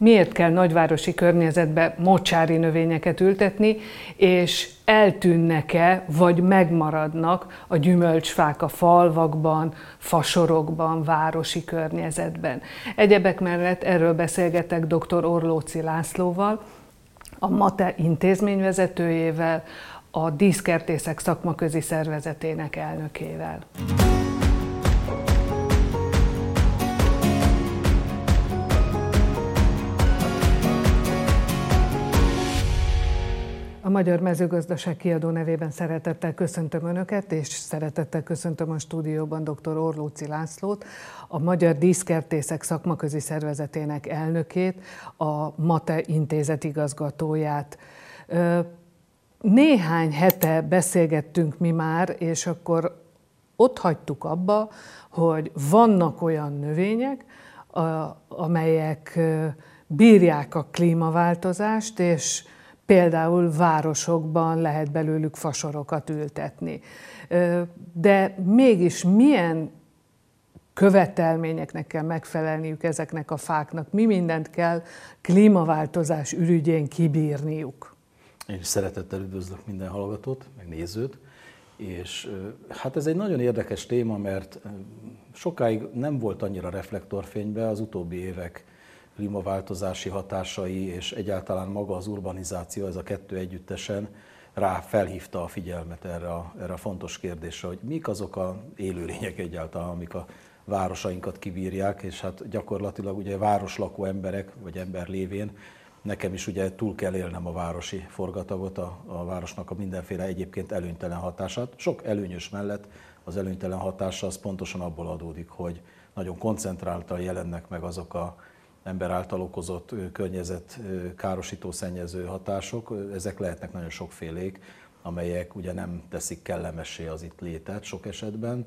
miért kell nagyvárosi környezetbe mocsári növényeket ültetni, és eltűnnek-e, vagy megmaradnak a gyümölcsfák a falvakban, fasorokban, városi környezetben. Egyebek mellett erről beszélgetek dr. Orlóci Lászlóval, a MATE intézményvezetőjével, a Díszkertészek szakmaközi szervezetének elnökével. Magyar Mezőgazdaság kiadó nevében szeretettel köszöntöm Önöket, és szeretettel köszöntöm a stúdióban dr. Orlóci Lászlót, a Magyar Díszkertészek szakmaközi szervezetének elnökét, a MATE intézet igazgatóját. Néhány hete beszélgettünk mi már, és akkor ott hagytuk abba, hogy vannak olyan növények, amelyek bírják a klímaváltozást, és például városokban lehet belőlük fasorokat ültetni. De mégis milyen követelményeknek kell megfelelniük ezeknek a fáknak, mi mindent kell klímaváltozás ürügyén kibírniuk? Én is szeretettel üdvözlök minden hallgatót, meg nézőt, és hát ez egy nagyon érdekes téma, mert sokáig nem volt annyira reflektorfénybe az utóbbi évek klímaváltozási hatásai és egyáltalán maga az urbanizáció, ez a kettő együttesen rá felhívta a figyelmet erre a, erre a fontos kérdésre, hogy mik azok a élőlények egyáltalán, amik a városainkat kibírják, és hát gyakorlatilag ugye városlakó emberek, vagy ember lévén nekem is ugye túl kell élnem a városi forgatagot, a, a városnak a mindenféle egyébként előnytelen hatását. Sok előnyös mellett az előnytelen hatása az pontosan abból adódik, hogy nagyon koncentráltan jelennek meg azok a ember által okozott környezet károsító, szennyező hatások. Ezek lehetnek nagyon sokfélék, amelyek ugye nem teszik kellemessé az itt létet sok esetben.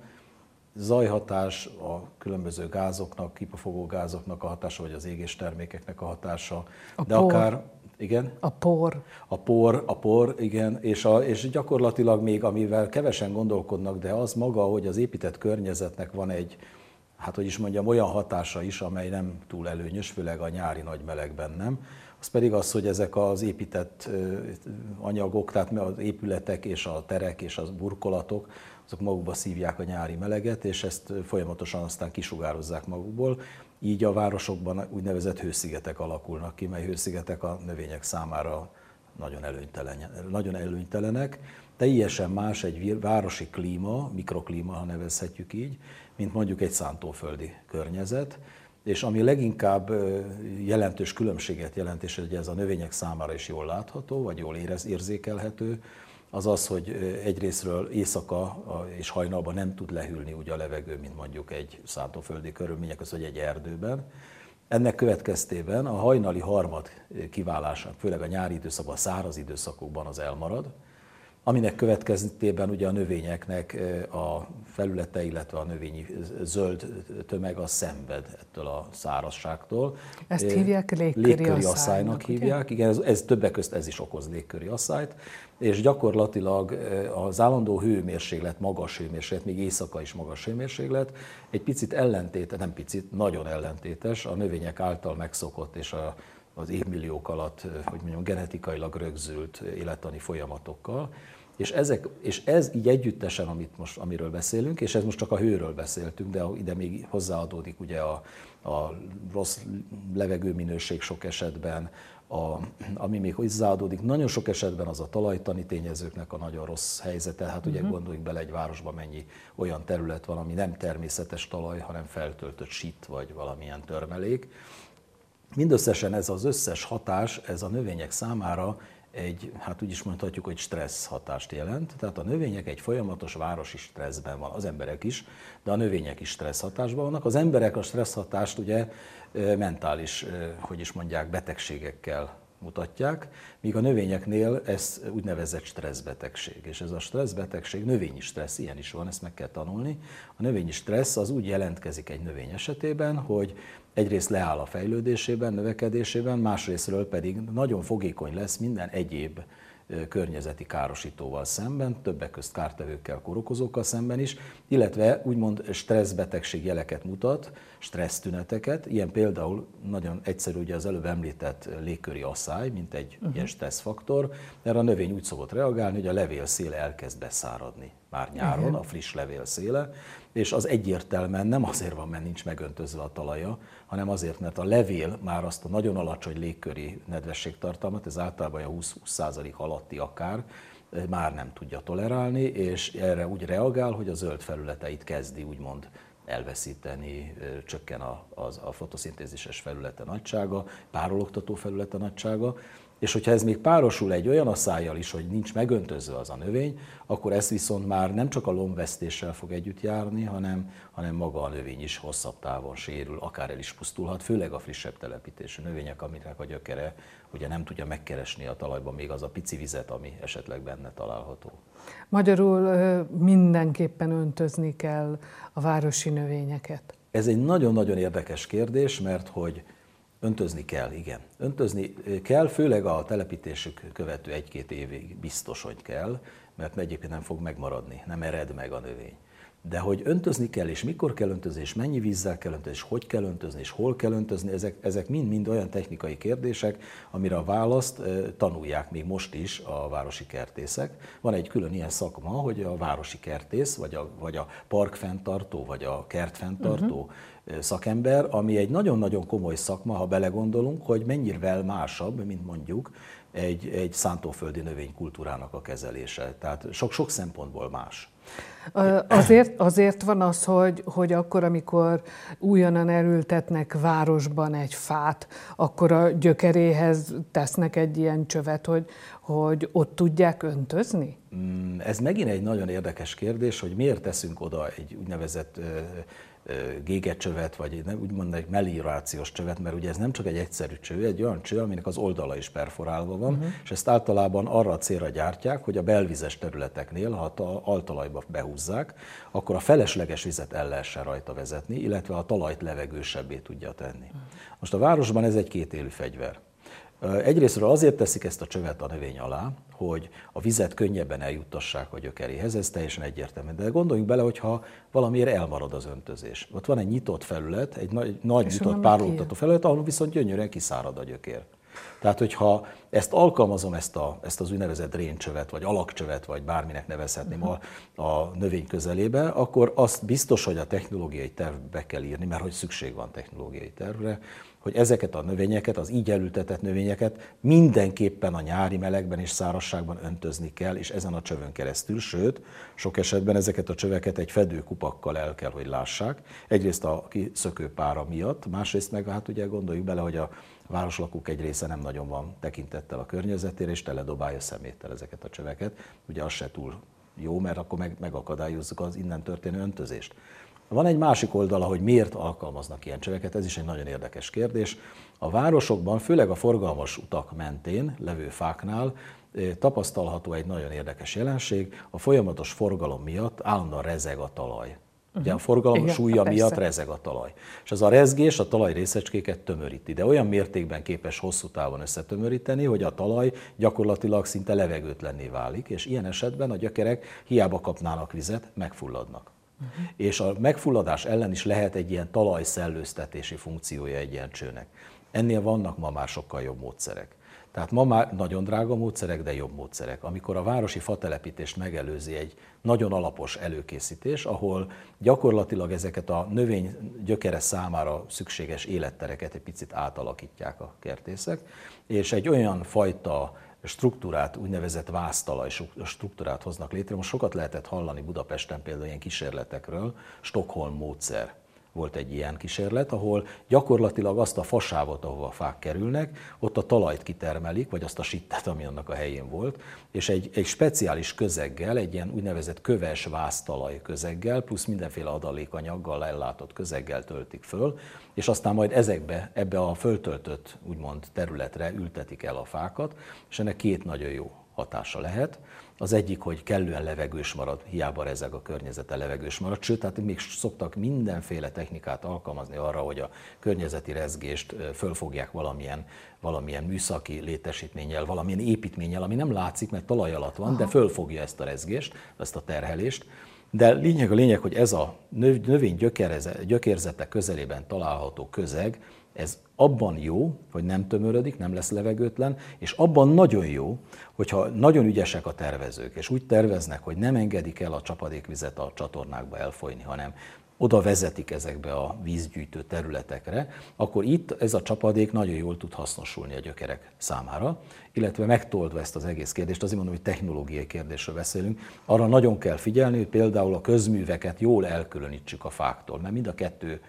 Zajhatás, a különböző gázoknak, kipafogó gázoknak a hatása, vagy az égés termékeknek a hatása, a de por. akár igen? A por. A por, a por, igen, és, a, és gyakorlatilag még, amivel kevesen gondolkodnak, de az maga, hogy az épített környezetnek van egy, hát hogy is mondjam, olyan hatása is, amely nem túl előnyös, főleg a nyári nagy melegben nem. Az pedig az, hogy ezek az épített anyagok, tehát az épületek és a terek és a burkolatok, azok magukba szívják a nyári meleget, és ezt folyamatosan aztán kisugározzák magukból. Így a városokban úgynevezett hőszigetek alakulnak ki, mely hőszigetek a növények számára nagyon, előnytelen, nagyon előnytelenek. Teljesen más egy városi klíma, mikroklíma, ha nevezhetjük így, mint mondjuk egy szántóföldi környezet, és ami leginkább jelentős különbséget jelent, és hogy ez a növények számára is jól látható, vagy jól érez, érzékelhető, az az, hogy egyrésztről éjszaka és hajnalban nem tud lehűlni úgy a levegő, mint mondjuk egy szántóföldi körülmények között, vagy egy erdőben. Ennek következtében a hajnali harmad kiválása, főleg a nyári időszakban, a száraz időszakokban az elmarad, aminek következtében ugye a növényeknek a felülete, illetve a növényi zöld tömeg az szenved ettől a szárazságtól. Ezt hívják légköri, légköri asszálynak hívják, igen, ez, ez többek között ez is okoz légköri asszályt, és gyakorlatilag az állandó hőmérséklet, magas hőmérséklet, még éjszaka is magas hőmérséklet, egy picit ellentétes, nem picit, nagyon ellentétes a növények által megszokott és a az évmilliók alatt, hogy mondjam, genetikailag rögzült élettani folyamatokkal. És, ezek, és ez így együttesen, amit most, amiről beszélünk, és ez most csak a hőről beszéltünk, de ide még hozzáadódik ugye a, a rossz levegőminőség sok esetben, a, ami még hozzáadódik, nagyon sok esetben az a talajtani tényezőknek a nagyon rossz helyzete. Hát ugye uh-huh. gondoljunk bele egy városba, mennyi olyan terület van, ami nem természetes talaj, hanem feltöltött sit vagy valamilyen törmelék. Mindösszesen ez az összes hatás, ez a növények számára egy, hát úgy is mondhatjuk, hogy stressz hatást jelent. Tehát a növények egy folyamatos városi stresszben van, az emberek is, de a növények is stressz hatásban vannak. Az emberek a stressz hatást ugye mentális, hogy is mondják, betegségekkel mutatják, míg a növényeknél ez úgynevezett stresszbetegség. És ez a stresszbetegség, növényi stressz, ilyen is van, ezt meg kell tanulni. A növényi stressz az úgy jelentkezik egy növény esetében, hogy egyrészt leáll a fejlődésében, növekedésében, másrésztről pedig nagyon fogékony lesz minden egyéb környezeti károsítóval szemben, többek közt kártevőkkel, korokozókkal szemben is, illetve úgymond stresszbetegség jeleket mutat, stressztüneteket, ilyen például nagyon egyszerű ugye az előbb említett légköri asszály, mint egy uh-huh. ilyen stresszfaktor, erre a növény úgy szokott reagálni, hogy a levél széle elkezd beszáradni már nyáron, uh-huh. a friss levél széle, és az egyértelműen nem azért van, mert nincs megöntözve a talaja, hanem azért, mert a levél már azt a nagyon alacsony légköri nedvességtartalmat, ez általában a 20-20% alatti akár, már nem tudja tolerálni, és erre úgy reagál, hogy a zöld felületeit kezdi úgymond elveszíteni, csökken a, a, a fotoszintézises felülete nagysága, párologtató felülete nagysága, és hogyha ez még párosul egy olyan asszájjal is, hogy nincs megöntözve az a növény, akkor ez viszont már nem csak a lombvesztéssel fog együtt járni, hanem, hanem maga a növény is hosszabb távon sérül, akár el is pusztulhat, főleg a frissebb telepítésű növények, aminek a gyökere ugye nem tudja megkeresni a talajban még az a pici vizet, ami esetleg benne található. Magyarul mindenképpen öntözni kell a városi növényeket. Ez egy nagyon-nagyon érdekes kérdés, mert hogy Öntözni kell, igen. Öntözni kell, főleg a telepítésük követő egy-két évig biztos, hogy kell, mert egyébként nem fog megmaradni, nem ered meg a növény. De hogy öntözni kell, és mikor kell öntözni, és mennyi vízzel kell öntözni, és hogy kell öntözni, és hol kell öntözni, ezek, ezek mind-mind olyan technikai kérdések, amire a választ tanulják még most is a városi kertészek. Van egy külön ilyen szakma, hogy a városi kertész, vagy a, vagy a parkfenntartó, vagy a kertfenntartó uh-huh szakember, ami egy nagyon-nagyon komoly szakma, ha belegondolunk, hogy mennyivel másabb, mint mondjuk egy, egy szántóföldi növénykultúrának a kezelése. Tehát sok-sok szempontból más. Azért, azért van az, hogy, hogy akkor, amikor újonnan elültetnek városban egy fát, akkor a gyökeréhez tesznek egy ilyen csövet, hogy, hogy ott tudják öntözni? Mm, ez megint egy nagyon érdekes kérdés, hogy miért teszünk oda egy úgynevezett gégecsövet, vagy nem, úgy egy meliorációs csövet, mert ugye ez nem csak egy egyszerű cső, egy olyan cső, aminek az oldala is perforálva van, uh-huh. és ezt általában arra a célra gyártják, hogy a belvizes területeknél, ha altalajba behúzzák, akkor a felesleges vizet el lehessen rajta vezetni, illetve a talajt levegősebbé tudja tenni. Uh-huh. Most a városban ez egy kétélű fegyver. Egyrésztről azért teszik ezt a csövet a növény alá, hogy a vizet könnyebben eljuttassák a gyökeréhez, ez teljesen egyértelmű. De gondoljunk bele, hogyha valamiért elmarad az öntözés. Ott van egy nyitott felület, egy nagy, nagy nyitott párologtató felület, ahol viszont gyönyörűen kiszárad a gyökér. Tehát, hogyha ezt alkalmazom, ezt, a, ezt az úgynevezett réncsövet, vagy alakcsövet, vagy bárminek nevezhetném a, a növény közelébe, akkor azt biztos, hogy a technológiai tervbe kell írni, mert hogy szükség van technológiai tervre, hogy ezeket a növényeket, az így elültetett növényeket mindenképpen a nyári melegben és szárazságban öntözni kell, és ezen a csövön keresztül, sőt, sok esetben ezeket a csöveket egy fedőkupakkal el kell, hogy lássák. Egyrészt a kiszökő pára miatt, másrészt meg hát ugye gondoljuk bele, hogy a városlakók egy része nem nagyon van tekintettel a környezetére, és teledobálja szeméttel ezeket a csöveket. Ugye az se túl jó, mert akkor meg, megakadályozzuk az innen történő öntözést. Van egy másik oldala, hogy miért alkalmaznak ilyen csöveket, ez is egy nagyon érdekes kérdés. A városokban, főleg a forgalmas utak mentén levő fáknál tapasztalható egy nagyon érdekes jelenség. A folyamatos forgalom miatt állandóan rezeg a talaj. Ugye a forgalom Igen, súlya persze. miatt rezeg a talaj. És az a rezgés a talaj részecskéket tömöríti, de olyan mértékben képes hosszú távon összetömöríteni, hogy a talaj gyakorlatilag szinte levegőtlenné válik, és ilyen esetben a gyökerek hiába kapnának vizet, megfulladnak. Uh-huh. És a megfulladás ellen is lehet egy ilyen talajszellőztetési funkciója egy ilyen csőnek. Ennél vannak ma már sokkal jobb módszerek. Tehát ma már nagyon drága módszerek, de jobb módszerek. Amikor a városi fatelepítést megelőzi egy nagyon alapos előkészítés, ahol gyakorlatilag ezeket a növény gyökere számára szükséges élettereket egy picit átalakítják a kertészek, és egy olyan fajta struktúrát, úgynevezett vásztalaj struktúrát hoznak létre. Most sokat lehetett hallani Budapesten például ilyen kísérletekről, Stockholm módszer volt egy ilyen kísérlet, ahol gyakorlatilag azt a fasávot, ahova a fák kerülnek, ott a talajt kitermelik, vagy azt a sittet, ami annak a helyén volt, és egy, egy speciális közeggel, egy ilyen úgynevezett köves vásztalaj közeggel, plusz mindenféle adalékanyaggal ellátott közeggel töltik föl, és aztán majd ezekbe, ebbe a föltöltött úgymond területre ültetik el a fákat, és ennek két nagyon jó hatása lehet. Az egyik, hogy kellően levegős marad, hiába rezeg a környezete levegős marad, sőt, tehát még szoktak mindenféle technikát alkalmazni arra, hogy a környezeti rezgést fölfogják valamilyen, valamilyen műszaki létesítménnyel, valamilyen építménnyel, ami nem látszik, mert talaj alatt van, Aha. de fölfogja ezt a rezgést, ezt a terhelést. De lényeg a lényeg, hogy ez a növény gyökérzete közelében található közeg, ez abban jó, hogy nem tömörödik, nem lesz levegőtlen, és abban nagyon jó, hogyha nagyon ügyesek a tervezők, és úgy terveznek, hogy nem engedik el a csapadékvizet a csatornákba elfolyni, hanem oda vezetik ezekbe a vízgyűjtő területekre, akkor itt ez a csapadék nagyon jól tud hasznosulni a gyökerek számára, illetve megtoldva ezt az egész kérdést, azért mondom, hogy technológiai kérdésről beszélünk, arra nagyon kell figyelni, hogy például a közműveket jól elkülönítsük a fáktól, mert mind a kettő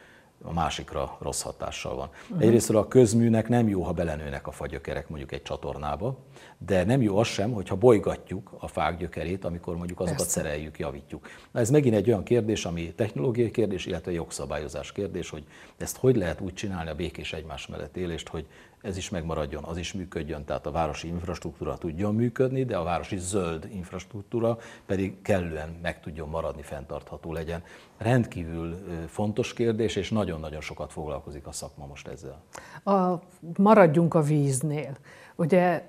a másikra rossz hatással van. Uh-huh. Egyrészt a közműnek nem jó, ha belenőnek a fagyökerek mondjuk egy csatornába, de nem jó az sem, hogyha bolygatjuk a fák gyökerét, amikor mondjuk azokat Persze. szereljük, javítjuk. Na ez megint egy olyan kérdés, ami technológiai kérdés, illetve jogszabályozás kérdés, hogy ezt hogy lehet úgy csinálni a békés egymás mellett élést, hogy ez is megmaradjon, az is működjön, tehát a városi infrastruktúra tudjon működni, de a városi zöld infrastruktúra pedig kellően meg tudjon maradni, fenntartható legyen. Rendkívül fontos kérdés, és nagyon-nagyon sokat foglalkozik a szakma most ezzel. A, maradjunk a víznél. Ugye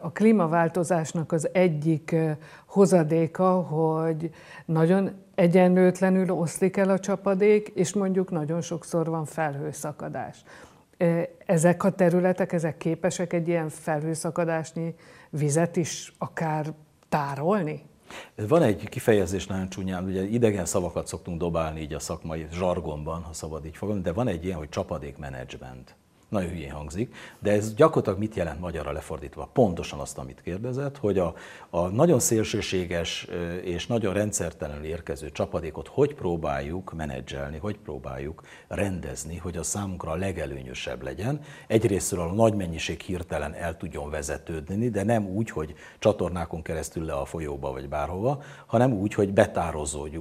a klímaváltozásnak az egyik hozadéka, hogy nagyon egyenlőtlenül oszlik el a csapadék, és mondjuk nagyon sokszor van felhőszakadás. Ezek a területek, ezek képesek egy ilyen felhőszakadásnyi vizet is akár tárolni? Van egy kifejezés nagyon csúnyán, ugye idegen szavakat szoktunk dobálni így a szakmai zsargonban, ha szabad így fogalmazni, de van egy ilyen, hogy csapadékmenedzsment nagyon hülyén hangzik, de ez gyakorlatilag mit jelent magyarra lefordítva? Pontosan azt, amit kérdezett, hogy a, a nagyon szélsőséges és nagyon rendszertelenül érkező csapadékot hogy próbáljuk menedzselni, hogy próbáljuk rendezni, hogy a számunkra a legelőnyösebb legyen. Egyrésztről a nagy mennyiség hirtelen el tudjon vezetődni, de nem úgy, hogy csatornákon keresztül le a folyóba vagy bárhova, hanem úgy, hogy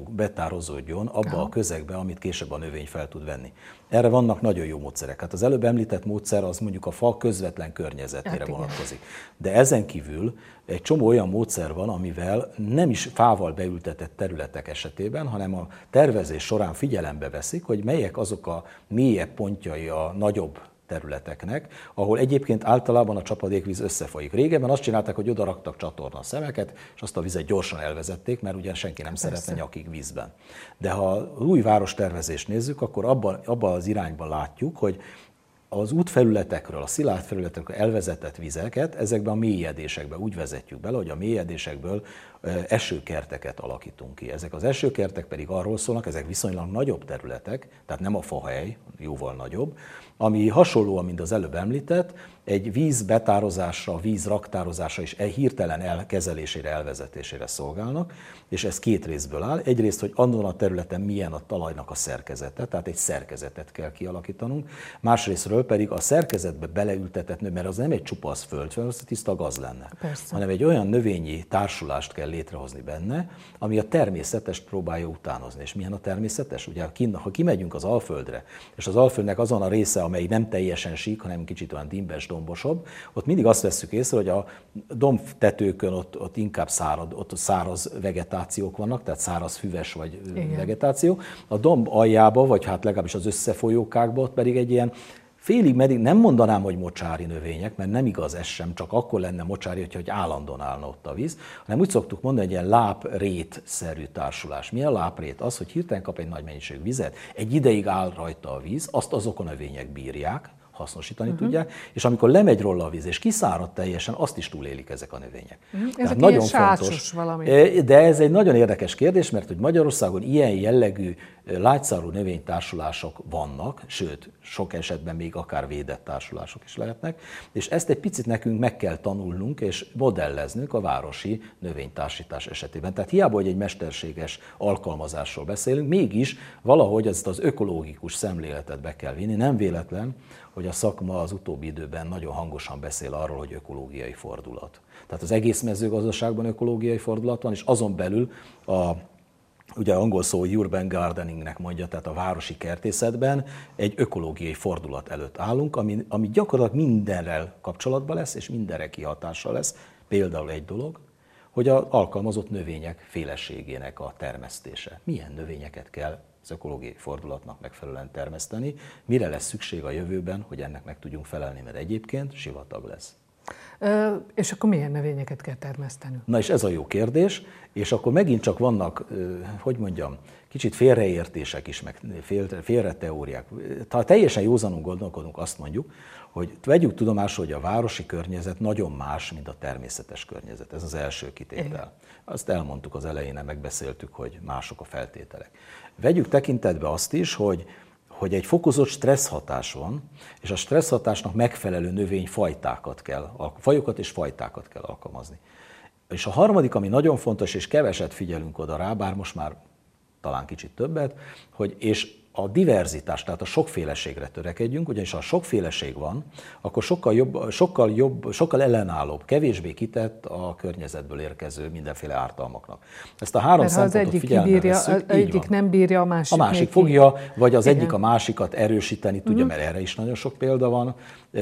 betározódjon abba a közegbe, amit később a növény fel tud venni. Erre vannak nagyon jó módszerek. Hát az előbb említett módszer az mondjuk a fa közvetlen környezetére hát vonatkozik. De ezen kívül egy csomó olyan módszer van, amivel nem is fával beültetett területek esetében, hanem a tervezés során figyelembe veszik, hogy melyek azok a mélyebb pontjai a nagyobb területeknek, ahol egyébként általában a csapadékvíz összefolyik. Régebben azt csinálták, hogy oda raktak csatorna szemeket, és azt a vizet gyorsan elvezették, mert ugye senki nem Persze. szeretne nyakig vízben. De ha új várostervezést nézzük, akkor abban, abban az irányban látjuk, hogy az útfelületekről, a szilárd felületekről elvezetett vizeket ezekbe a mélyedésekbe úgy vezetjük bele, hogy a mélyedésekből esőkerteket alakítunk ki. Ezek az esőkertek pedig arról szólnak, ezek viszonylag nagyobb területek, tehát nem a fahely, jóval nagyobb, ami hasonlóan, mint az előbb említett, egy víz betározásra, víz raktározásra és e hirtelen elkezelésére, elvezetésére szolgálnak, és ez két részből áll. Egyrészt, hogy azon a területen milyen a talajnak a szerkezete, tehát egy szerkezetet kell kialakítanunk, másrésztről pedig a szerkezetbe beleültetett nő, mert az nem egy csupasz föld, az tiszta gaz lenne, Persze. hanem egy olyan növényi társulást kell létrehozni benne, ami a természetes próbálja utánozni. És milyen a természetes? Ugye ha kimegyünk az Alföldre, és az Alföldnek azon a része, amely nem teljesen sík, hanem kicsit olyan dimbes, dombosabb, ott mindig azt veszük észre, hogy a domb tetőkön ott, ott inkább szárad, ott száraz vegetációk vannak, tehát száraz füves vagy Igen. vegetáció. A domb aljába, vagy hát legalábbis az összefolyókákba, ott pedig egy ilyen Félig meddig nem mondanám, hogy mocsári növények, mert nem igaz ez sem, csak akkor lenne mocsári, hogyha hogy állandóan állna ott a víz, hanem úgy szoktuk mondani, egy ilyen láprét-szerű társulás. Mi a láprét? Az, hogy hirtelen kap egy nagy mennyiség vizet, egy ideig áll rajta a víz, azt azok a növények bírják, hasznosítani uh-huh. tudják, és amikor lemegy róla a víz, és kiszárad teljesen, azt is túlélik ezek a növények. Uh-huh. Ezek nagyon fontos. Valami. De ez egy nagyon érdekes kérdés, mert hogy Magyarországon ilyen jellegű lágyszárú növénytársulások vannak, sőt, sok esetben még akár védett társulások is lehetnek, és ezt egy picit nekünk meg kell tanulnunk és modelleznünk a városi növénytársítás esetében. Tehát hiába, hogy egy mesterséges alkalmazásról beszélünk, mégis valahogy ezt az ökológikus szemléletet be kell vinni. Nem véletlen, hogy a szakma az utóbbi időben nagyon hangosan beszél arról, hogy ökológiai fordulat. Tehát az egész mezőgazdaságban ökológiai fordulat van, és azon belül a ugye angol szó urban gardeningnek mondja, tehát a városi kertészetben egy ökológiai fordulat előtt állunk, ami, ami gyakorlatilag mindenrel kapcsolatban lesz, és mindenre kihatással lesz, Például egy dolog, hogy az alkalmazott növények féleségének a termesztése. Milyen növényeket kell az ökológiai fordulatnak megfelelően termeszteni, mire lesz szükség a jövőben, hogy ennek meg tudjunk felelni, mert egyébként sivatag lesz. Ö, és akkor milyen növényeket kell termeszteni? Na és ez a jó kérdés, és akkor megint csak vannak, hogy mondjam, kicsit félreértések is, meg félre teóriák. Ha teljesen józanul gondolkodunk, azt mondjuk, hogy vegyük tudomásul, hogy a városi környezet nagyon más, mint a természetes környezet. Ez az első kitétel. Azt elmondtuk az elején, megbeszéltük, hogy mások a feltételek. Vegyük tekintetbe azt is, hogy hogy egy fokozott stressz hatás van, és a stressz hatásnak megfelelő növényfajtákat kell, fajokat és fajtákat kell alkalmazni. És a harmadik, ami nagyon fontos, és keveset figyelünk oda rá, bár most már talán kicsit többet, hogy és a diverzitás, tehát a sokféleségre törekedjünk, ugyanis ha sokféleség van, akkor sokkal, jobb, sokkal, jobb, sokkal ellenállóbb, kevésbé kitett a környezetből érkező mindenféle ártalmaknak. Ezt a három Mert szempontot az egyik kibírja, vesszük, az egyik nem bírja, a másik A másik fogja, vagy az Igen. egyik a másikat erősíteni tudja, uh-huh. mert erre is nagyon sok példa van.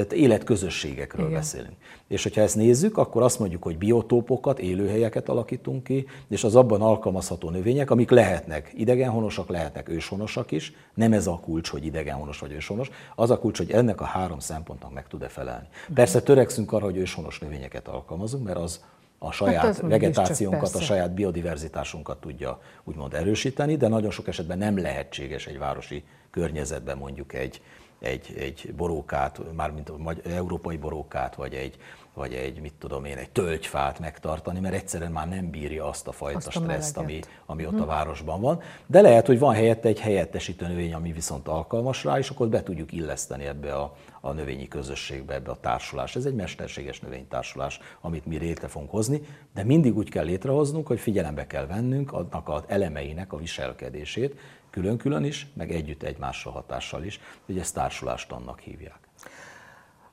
Életközösségekről Igen. beszélünk. És hogyha ezt nézzük, akkor azt mondjuk, hogy biotópokat, élőhelyeket alakítunk ki, és az abban alkalmazható növények, amik lehetnek idegenhonosak, lehetnek őshonosak is, nem ez a kulcs, hogy idegenhonos vagy őshonos, az a kulcs, hogy ennek a három szempontnak meg tud-e felelni. Persze törekszünk arra, hogy őshonos növényeket alkalmazunk, mert az a saját hát vegetációnkat, a saját biodiverzitásunkat tudja úgymond erősíteni, de nagyon sok esetben nem lehetséges egy városi környezetben mondjuk egy, egy, egy borókát, mármint a európai borókát, vagy egy, vagy egy, mit tudom én, egy tölgyfát megtartani, mert egyszerűen már nem bírja azt a fajta azt a stresszt, ami, ami ott a mhm. városban van. De lehet, hogy van helyette egy helyettesítő növény, ami viszont alkalmas rá, és akkor be tudjuk illeszteni ebbe a, a növényi közösségbe, ebbe a társulás. Ez egy mesterséges növénytársulás, amit mi létre fogunk hozni, de mindig úgy kell létrehoznunk, hogy figyelembe kell vennünk annak az elemeinek a viselkedését, külön-külön is, meg együtt egymásra hatással is, hogy ezt társulást annak hívják.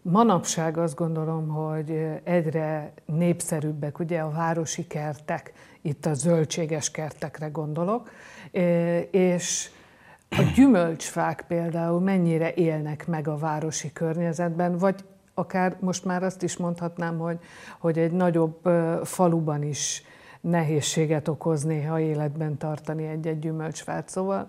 Manapság azt gondolom, hogy egyre népszerűbbek ugye a városi kertek, itt a zöldséges kertekre gondolok, és a gyümölcsfák például mennyire élnek meg a városi környezetben, vagy akár most már azt is mondhatnám, hogy, hogy egy nagyobb faluban is nehézséget okoz néha életben tartani egy-egy gyümölcsfát. Szóval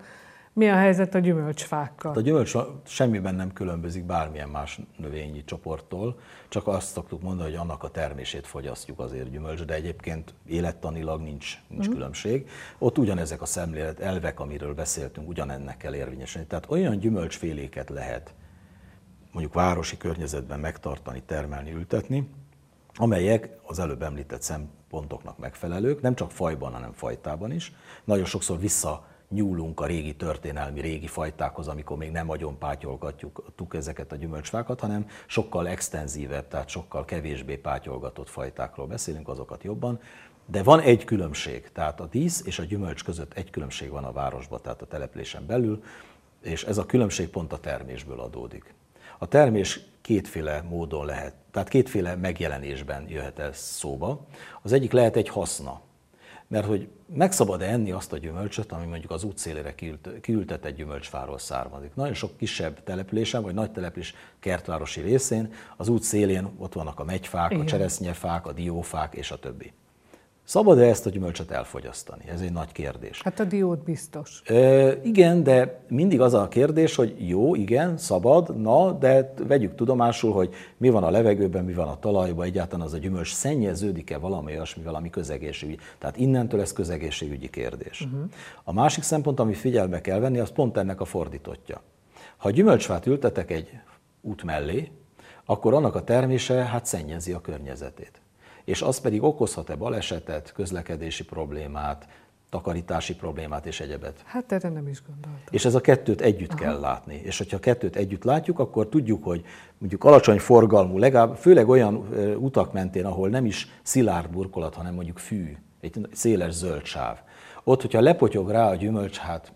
mi a helyzet a gyümölcsfákkal? A gyümölcs semmiben nem különbözik bármilyen más növényi csoporttól, csak azt szoktuk mondani, hogy annak a termését fogyasztjuk azért gyümölcs, de egyébként élettanilag nincs, nincs uh-huh. különbség. Ott ugyanezek a szemlélet elvek, amiről beszéltünk, ugyanennek kell érvényesülni. Tehát olyan gyümölcsféléket lehet mondjuk városi környezetben megtartani, termelni, ültetni, amelyek az előbb említett szempontok megfelelők, nem csak fajban, hanem fajtában is. Nagyon sokszor vissza nyúlunk a régi történelmi, régi fajtákhoz, amikor még nem agyon pátyolgatjuk ezeket a gyümölcsfákat, hanem sokkal extenzívebb, tehát sokkal kevésbé pátyolgatott fajtákról beszélünk, azokat jobban. De van egy különbség, tehát a dísz és a gyümölcs között egy különbség van a városban, tehát a településen belül, és ez a különbség pont a termésből adódik. A termés kétféle módon lehet, tehát kétféle megjelenésben jöhet ez szóba. Az egyik lehet egy haszna, mert hogy meg szabad enni azt a gyümölcsöt, ami mondjuk az útszélére kiültetett gyümölcsfáról származik. Nagyon sok kisebb településen, vagy nagy település kertvárosi részén az út szélén ott vannak a megyfák, Igen. a cseresznyefák, a diófák és a többi. Szabad-e ezt a gyümölcsöt elfogyasztani? Ez egy nagy kérdés. Hát a diót biztos. E, igen, de mindig az a kérdés, hogy jó, igen, szabad, na, de vegyük tudomásul, hogy mi van a levegőben, mi van a talajban, egyáltalán az a gyümölcs szennyeződik-e valami olyasmi, valami közegészségügyi. Tehát innentől ez közegészségügyi kérdés. Uh-huh. A másik szempont, ami figyelme kell venni, az pont ennek a fordítottja. Ha gyümölcsfát ültetek egy út mellé, akkor annak a termése hát szennyezi a környezetét és az pedig okozhat-e balesetet, közlekedési problémát, takarítási problémát és egyebet. Hát erre nem is gondoltam. És ez a kettőt együtt Aha. kell látni. És hogyha a kettőt együtt látjuk, akkor tudjuk, hogy mondjuk alacsony forgalmú, legalább főleg olyan utak mentén, ahol nem is szilárd burkolat, hanem mondjuk fű, egy széles zöld sáv. Ott, hogyha lepotyog rá a gyümölcs, hát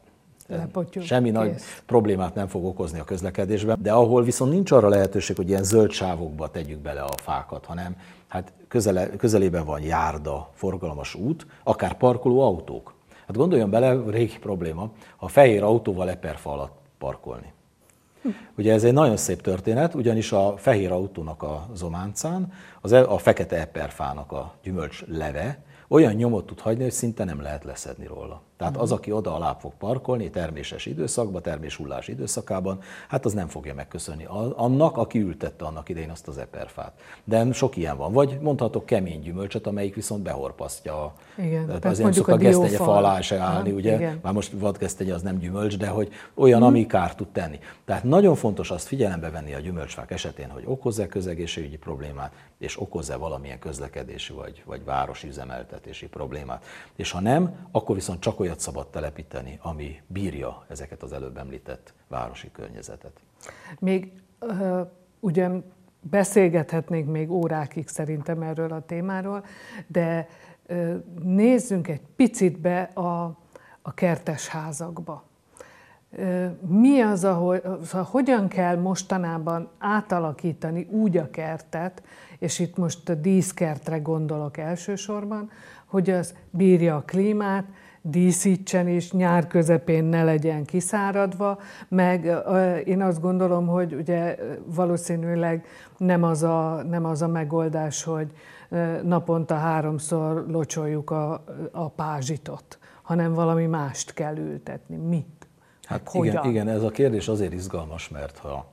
Lepotyog, semmi kész. nagy problémát nem fog okozni a közlekedésben, de ahol viszont nincs arra lehetőség, hogy ilyen zöld sávokba tegyük bele a fákat, hanem hát közele, közelében van járda, forgalmas út, akár parkoló autók. Hát gondoljon bele, régi probléma, ha fehér autóval eperfa alatt parkolni. Ugye ez egy nagyon szép történet, ugyanis a fehér autónak a zománcán az e- a fekete eperfának a gyümölcs leve olyan nyomot tud hagyni, hogy szinte nem lehet leszedni róla. Tehát az, aki oda alá fog parkolni terméses időszakban, terméshullás időszakában, hát az nem fogja megköszönni annak, aki ültette annak idején azt az eperfát. De sok ilyen van. Vagy mondhatok kemény gyümölcsöt, amelyik viszont behorpasztja. A, igen, tehát azért nem szokott a gesztenye fa alá se állni, ha, ugye? Igen. Már most vadgesztenye az nem gyümölcs, de hogy olyan, hmm. ami kárt tud tenni. Tehát nagyon fontos azt figyelembe venni a gyümölcsfák esetén, hogy okoz-e közegészségügyi problémát, és okoz-e valamilyen közlekedési vagy, vagy városi üzemeltetési problémát. És ha nem, akkor viszont csak olyan olyat szabad telepíteni, ami bírja ezeket az előbb említett városi környezetet. Még uh, ugye beszélgethetnénk még órákig szerintem erről a témáról, de uh, nézzünk egy picit be a, a kertes házakba. Mi az, ahol, szóval hogyan kell mostanában átalakítani úgy a kertet, és itt most a díszkertre gondolok elsősorban, hogy az bírja a klímát, díszítsen, és nyár közepén ne legyen kiszáradva, meg én azt gondolom, hogy ugye valószínűleg nem az a, nem az a megoldás, hogy naponta háromszor locsoljuk a, a pázsitot, hanem valami mást kell ültetni. Mit? Hát igen, igen, ez a kérdés azért izgalmas, mert ha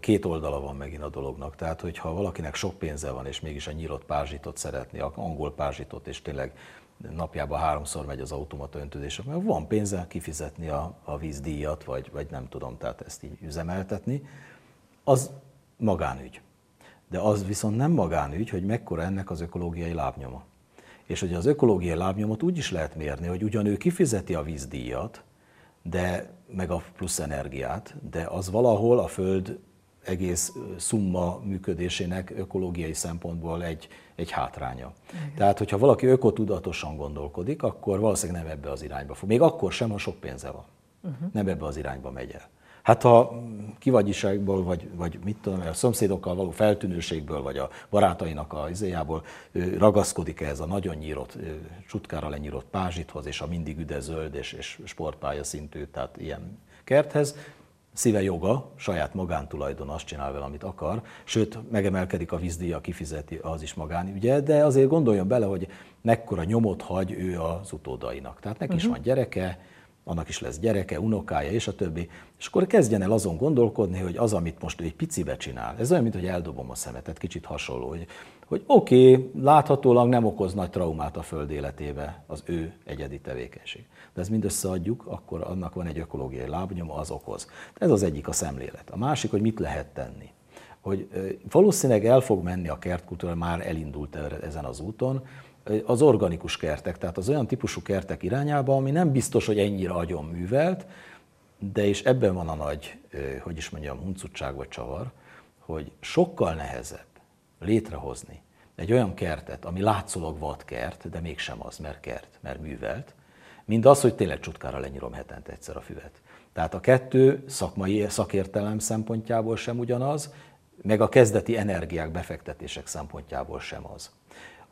két oldala van megint a dolognak. Tehát, hogyha valakinek sok pénze van, és mégis a nyílt pázsitot szeretni, a angol pázsitot, és tényleg napjában háromszor megy az automata öntözés, mert van pénze kifizetni a, a vízdíjat, vagy, vagy nem tudom, tehát ezt így üzemeltetni, az magánügy. De az viszont nem magánügy, hogy mekkora ennek az ökológiai lábnyoma. És hogy az ökológiai lábnyomot úgy is lehet mérni, hogy ugyan ő kifizeti a vízdíjat, de meg a plusz energiát, de az valahol a Föld egész szumma működésének ökológiai szempontból egy, egy hátránya. Igen. Tehát, hogyha valaki ökotudatosan gondolkodik, akkor valószínűleg nem ebbe az irányba fog. Még akkor sem, ha sok pénze van. Uh-huh. Nem ebbe az irányba megy el. Hát ha kivagyiságból, vagy, vagy mit tudom, a szomszédokkal való feltűnőségből, vagy a barátainak a izéjából ragaszkodik ez a nagyon nyírott, csutkára lenyírott pázsithoz, és a mindig üde zöld és, és sportpálya szintű, tehát ilyen kerthez, szíve joga, saját magántulajdon azt csinál vele, amit akar, sőt, megemelkedik a vízdíja, kifizeti, az is magánügye, de azért gondoljon bele, hogy mekkora nyomot hagy ő az utódainak. Tehát neki uh-huh. is mhm. van gyereke, annak is lesz gyereke, unokája és a többi. És akkor kezdjen el azon gondolkodni, hogy az, amit most ő egy picibe csinál, ez olyan, mint hogy eldobom a szemetet, kicsit hasonló, hogy, hogy oké, okay, láthatólag nem okoz nagy traumát a föld életébe az ő egyedi tevékenység. De ez mind összeadjuk, akkor annak van egy ökológiai lábnyoma, az okoz. Ez az egyik a szemlélet. A másik, hogy mit lehet tenni. Hogy valószínűleg el fog menni a kertkultúra, már elindult ezen az úton, az organikus kertek, tehát az olyan típusú kertek irányába, ami nem biztos, hogy ennyire agyon művelt, de és ebben van a nagy, hogy is mondjam, huncutság vagy csavar, hogy sokkal nehezebb létrehozni egy olyan kertet, ami látszólag vad kert, de mégsem az, mert kert, mert művelt, mint az, hogy tényleg csutkára lenyírom hetente egyszer a füvet. Tehát a kettő szakmai szakértelem szempontjából sem ugyanaz, meg a kezdeti energiák, befektetések szempontjából sem az.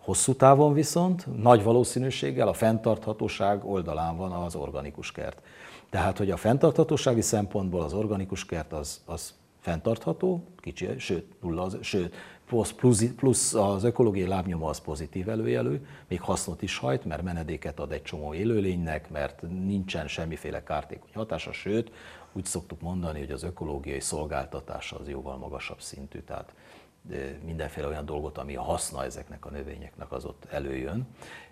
Hosszú távon viszont nagy valószínűséggel a fenntarthatóság oldalán van az organikus kert. Tehát, hogy a fenntarthatósági szempontból az organikus kert az, az fenntartható, kicsi, sőt, nulla, az, sőt plusz, plusz az ökológiai lábnyoma az pozitív előjelő, még hasznot is hajt, mert menedéket ad egy csomó élőlénynek, mert nincsen semmiféle kártékony hatása, sőt, úgy szoktuk mondani, hogy az ökológiai szolgáltatása az jóval magasabb szintű, tehát mindenféle olyan dolgot, ami a haszna ezeknek a növényeknek, az ott előjön.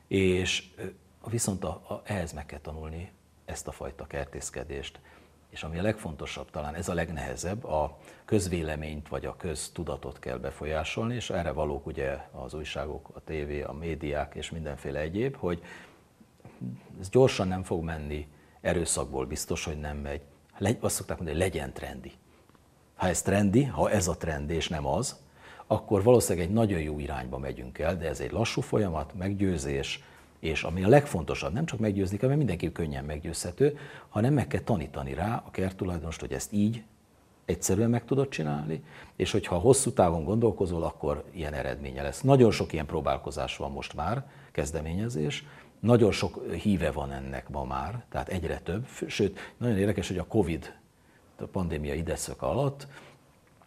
És viszont a, a, ehhez meg kell tanulni ezt a fajta kertészkedést, és ami a legfontosabb, talán ez a legnehezebb, a közvéleményt vagy a köztudatot kell befolyásolni, és erre valók ugye az újságok, a tévé, a médiák és mindenféle egyéb, hogy ez gyorsan nem fog menni, erőszakból biztos, hogy nem megy. Azt szokták mondani, hogy legyen trendi. Ha ez trendi, ha ez a trend és nem az, akkor valószínűleg egy nagyon jó irányba megyünk el, de ez egy lassú folyamat, meggyőzés, és ami a legfontosabb, nem csak meggyőzni kell, mert mindenki könnyen meggyőzhető, hanem meg kell tanítani rá a kerttulajdonost, hogy ezt így egyszerűen meg tudod csinálni, és hogyha hosszú távon gondolkozol, akkor ilyen eredménye lesz. Nagyon sok ilyen próbálkozás van most már, kezdeményezés, nagyon sok híve van ennek ma már, tehát egyre több, sőt, nagyon érdekes, hogy a Covid a pandémia ideszök alatt,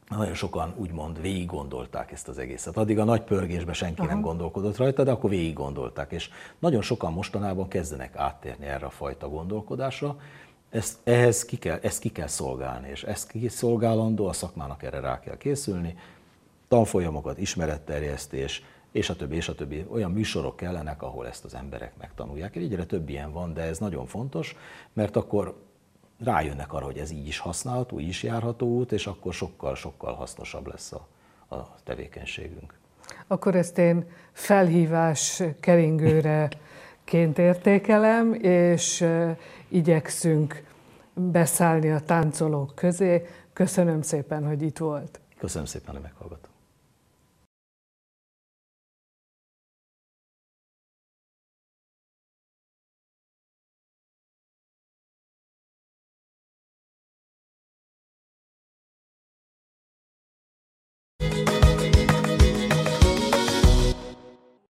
nagyon sokan úgymond végig gondolták ezt az egészet. Addig a nagy pörgésben senki Aha. nem gondolkodott rajta, de akkor végig gondolták. És nagyon sokan mostanában kezdenek áttérni erre a fajta gondolkodásra. Ezt, ehhez ki kell, ezt ki kell szolgálni, és ezt kiszolgálandó, a szakmának erre rá kell készülni. Tanfolyamokat, ismeretterjesztés, és a többi, és a többi. Olyan műsorok kellenek, ahol ezt az emberek megtanulják. Egyre több ilyen van, de ez nagyon fontos, mert akkor rájönnek arra, hogy ez így is használható, így is járható út, és akkor sokkal-sokkal hasznosabb lesz a, a tevékenységünk. Akkor ezt én felhívás keringőre ként értékelem, és igyekszünk beszállni a táncolók közé. Köszönöm szépen, hogy itt volt. Köszönöm szépen, hogy meghallgattam.